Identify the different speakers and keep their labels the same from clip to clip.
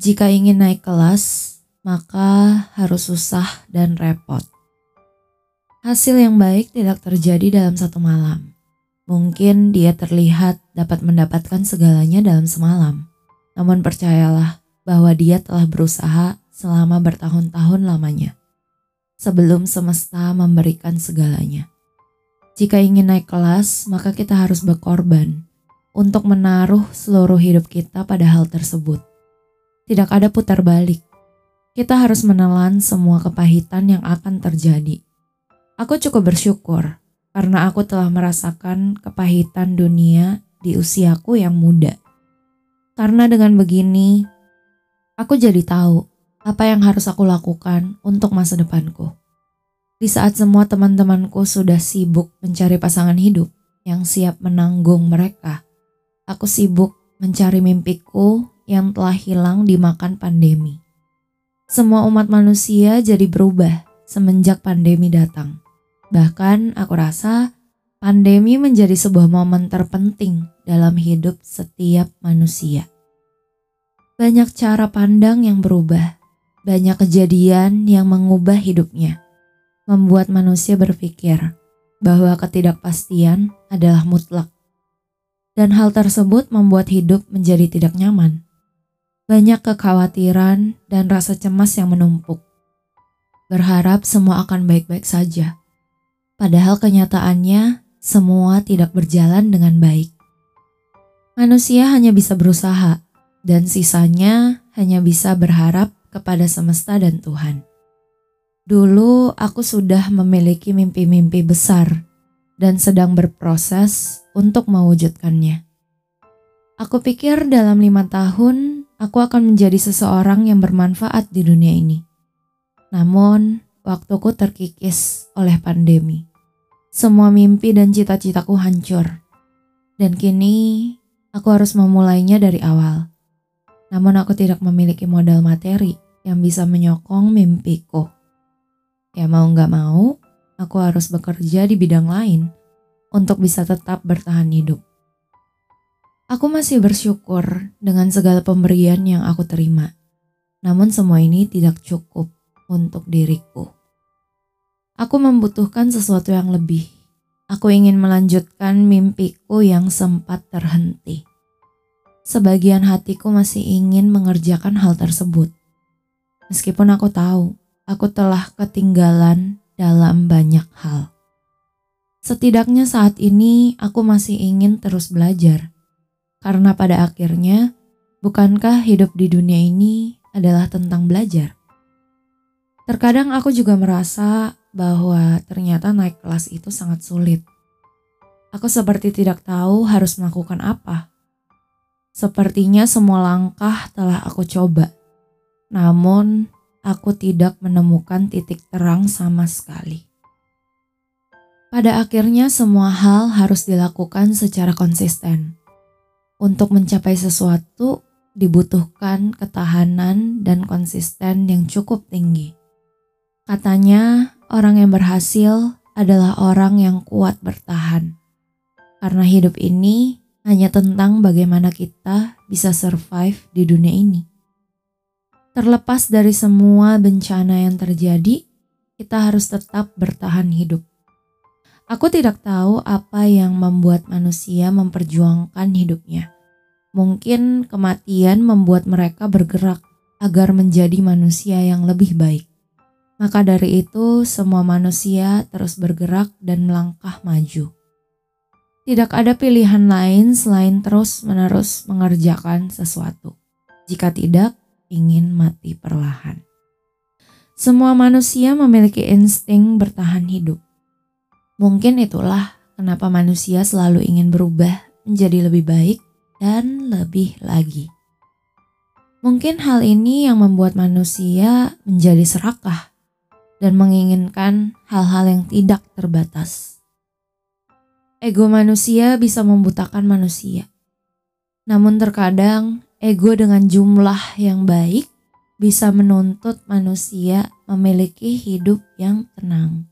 Speaker 1: Jika ingin naik kelas, maka harus susah dan repot. Hasil yang baik tidak terjadi dalam satu malam. Mungkin dia terlihat dapat mendapatkan segalanya dalam semalam. Namun percayalah bahwa dia telah berusaha selama bertahun-tahun lamanya. Sebelum semesta memberikan segalanya. Jika ingin naik kelas, maka kita harus berkorban untuk menaruh seluruh hidup kita pada hal tersebut. Tidak ada putar balik. Kita harus menelan semua kepahitan yang akan terjadi. Aku cukup bersyukur karena aku telah merasakan kepahitan dunia di usiaku yang muda. Karena dengan begini, aku jadi tahu apa yang harus aku lakukan untuk masa depanku. Di saat semua teman-temanku sudah sibuk mencari pasangan hidup yang siap menanggung mereka, aku sibuk mencari mimpiku yang telah hilang dimakan pandemi. Semua umat manusia jadi berubah semenjak pandemi datang. Bahkan aku rasa pandemi menjadi sebuah momen terpenting dalam hidup setiap manusia. Banyak cara pandang yang berubah, banyak kejadian yang mengubah hidupnya, membuat manusia berpikir bahwa ketidakpastian adalah mutlak. Dan hal tersebut membuat hidup menjadi tidak nyaman banyak kekhawatiran dan rasa cemas yang menumpuk. Berharap semua akan baik-baik saja. Padahal kenyataannya semua tidak berjalan dengan baik. Manusia hanya bisa berusaha dan sisanya hanya bisa berharap kepada semesta dan Tuhan. Dulu aku sudah memiliki mimpi-mimpi besar dan sedang berproses untuk mewujudkannya. Aku pikir dalam lima tahun aku akan menjadi seseorang yang bermanfaat di dunia ini. Namun, waktuku terkikis oleh pandemi. Semua mimpi dan cita-citaku hancur. Dan kini, aku harus memulainya dari awal. Namun aku tidak memiliki modal materi yang bisa menyokong mimpiku. Ya mau nggak mau, aku harus bekerja di bidang lain untuk bisa tetap bertahan hidup. Aku masih bersyukur dengan segala pemberian yang aku terima. Namun semua ini tidak cukup untuk diriku. Aku membutuhkan sesuatu yang lebih. Aku ingin melanjutkan mimpiku yang sempat terhenti. Sebagian hatiku masih ingin mengerjakan hal tersebut. Meskipun aku tahu aku telah ketinggalan dalam banyak hal. Setidaknya saat ini aku masih ingin terus belajar karena pada akhirnya, bukankah hidup di dunia ini adalah tentang belajar? Terkadang aku juga merasa bahwa ternyata naik kelas itu sangat sulit. Aku seperti tidak tahu harus melakukan apa. Sepertinya semua langkah telah aku coba, namun aku tidak menemukan titik terang sama sekali. Pada akhirnya, semua hal harus dilakukan secara konsisten untuk mencapai sesuatu dibutuhkan ketahanan dan konsisten yang cukup tinggi. Katanya, orang yang berhasil adalah orang yang kuat bertahan. Karena hidup ini hanya tentang bagaimana kita bisa survive di dunia ini. Terlepas dari semua bencana yang terjadi, kita harus tetap bertahan hidup. Aku tidak tahu apa yang membuat manusia memperjuangkan hidupnya. Mungkin kematian membuat mereka bergerak agar menjadi manusia yang lebih baik. Maka dari itu, semua manusia terus bergerak dan melangkah maju. Tidak ada pilihan lain selain terus-menerus mengerjakan sesuatu. Jika tidak, ingin mati perlahan. Semua manusia memiliki insting bertahan hidup Mungkin itulah kenapa manusia selalu ingin berubah menjadi lebih baik dan lebih lagi. Mungkin hal ini yang membuat manusia menjadi serakah dan menginginkan hal-hal yang tidak terbatas. Ego manusia bisa membutakan manusia. Namun terkadang ego dengan jumlah yang baik bisa menuntut manusia memiliki hidup yang tenang.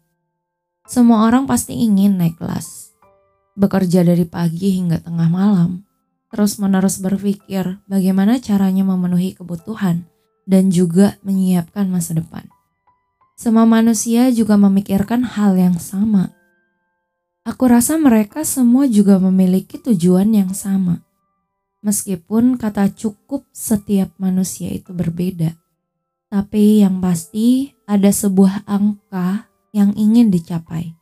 Speaker 1: Semua orang pasti ingin naik kelas, bekerja dari pagi hingga tengah malam, terus-menerus berpikir bagaimana caranya memenuhi kebutuhan dan juga menyiapkan masa depan. Semua manusia juga memikirkan hal yang sama. Aku rasa mereka semua juga memiliki tujuan yang sama. Meskipun kata cukup setiap manusia itu berbeda, tapi yang pasti ada sebuah angka yang ingin dicapai.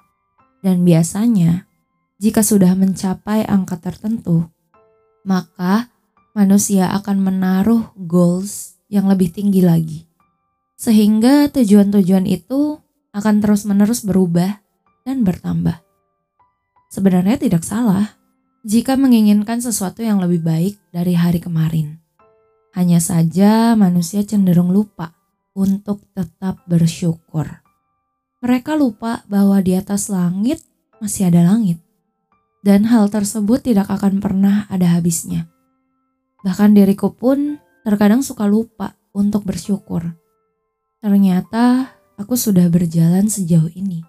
Speaker 1: Dan biasanya, jika sudah mencapai angka tertentu, maka manusia akan menaruh goals yang lebih tinggi lagi. Sehingga tujuan-tujuan itu akan terus-menerus berubah dan bertambah. Sebenarnya tidak salah jika menginginkan sesuatu yang lebih baik dari hari kemarin. Hanya saja manusia cenderung lupa untuk tetap bersyukur. Mereka lupa bahwa di atas langit masih ada langit dan hal tersebut tidak akan pernah ada habisnya. Bahkan diriku pun terkadang suka lupa untuk bersyukur. Ternyata aku sudah berjalan sejauh ini.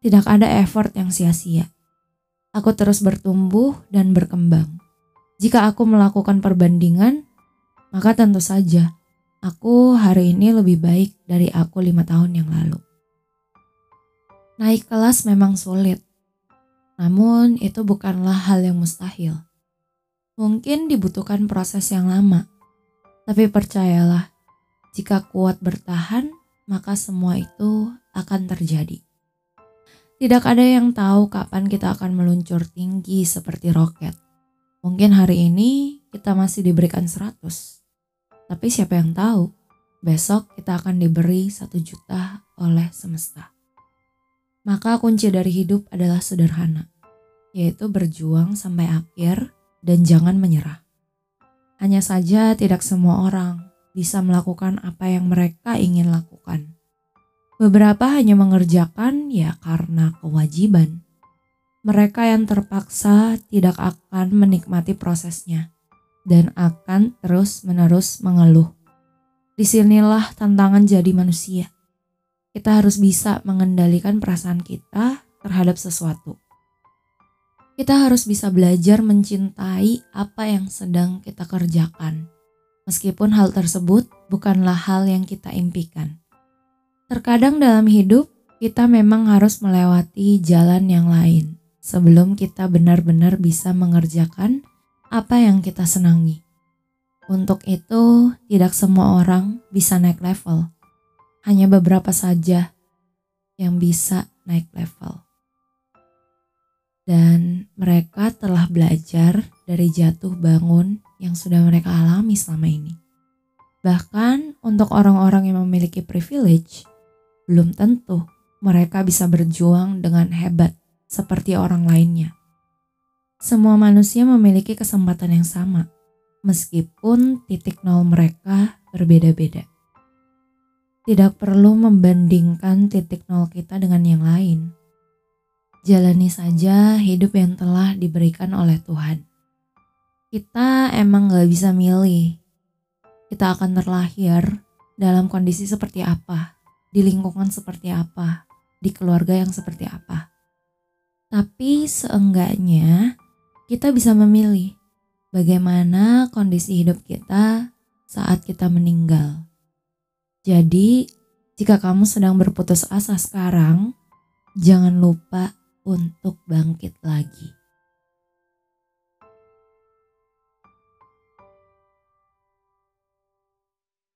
Speaker 1: Tidak ada effort yang sia-sia. Aku terus bertumbuh dan berkembang. Jika aku melakukan perbandingan, maka tentu saja aku hari ini lebih baik dari aku lima tahun yang lalu. Naik kelas memang sulit, namun itu bukanlah hal yang mustahil. Mungkin dibutuhkan proses yang lama, tapi percayalah, jika kuat bertahan, maka semua itu akan terjadi. Tidak ada yang tahu kapan kita akan meluncur tinggi seperti roket. Mungkin hari ini kita masih diberikan 100. Tapi siapa yang tahu, besok kita akan diberi satu juta oleh semesta. Maka kunci dari hidup adalah sederhana, yaitu berjuang sampai akhir dan jangan menyerah. Hanya saja tidak semua orang bisa melakukan apa yang mereka ingin lakukan. Beberapa hanya mengerjakan ya karena kewajiban. Mereka yang terpaksa tidak akan menikmati prosesnya dan akan terus-menerus mengeluh. Di sinilah tantangan jadi manusia kita harus bisa mengendalikan perasaan kita terhadap sesuatu. Kita harus bisa belajar mencintai apa yang sedang kita kerjakan, meskipun hal tersebut bukanlah hal yang kita impikan. Terkadang dalam hidup, kita memang harus melewati jalan yang lain sebelum kita benar-benar bisa mengerjakan apa yang kita senangi. Untuk itu, tidak semua orang bisa naik level hanya beberapa saja yang bisa naik level. Dan mereka telah belajar dari jatuh bangun yang sudah mereka alami selama ini. Bahkan untuk orang-orang yang memiliki privilege, belum tentu mereka bisa berjuang dengan hebat seperti orang lainnya. Semua manusia memiliki kesempatan yang sama, meskipun titik nol mereka berbeda-beda. Tidak perlu membandingkan titik nol kita dengan yang lain. Jalani saja hidup yang telah diberikan oleh Tuhan. Kita emang gak bisa milih. Kita akan terlahir dalam kondisi seperti apa, di lingkungan seperti apa, di keluarga yang seperti apa. Tapi seenggaknya kita bisa memilih bagaimana kondisi hidup kita saat kita meninggal. Jadi, jika kamu sedang berputus asa sekarang, jangan lupa untuk bangkit lagi.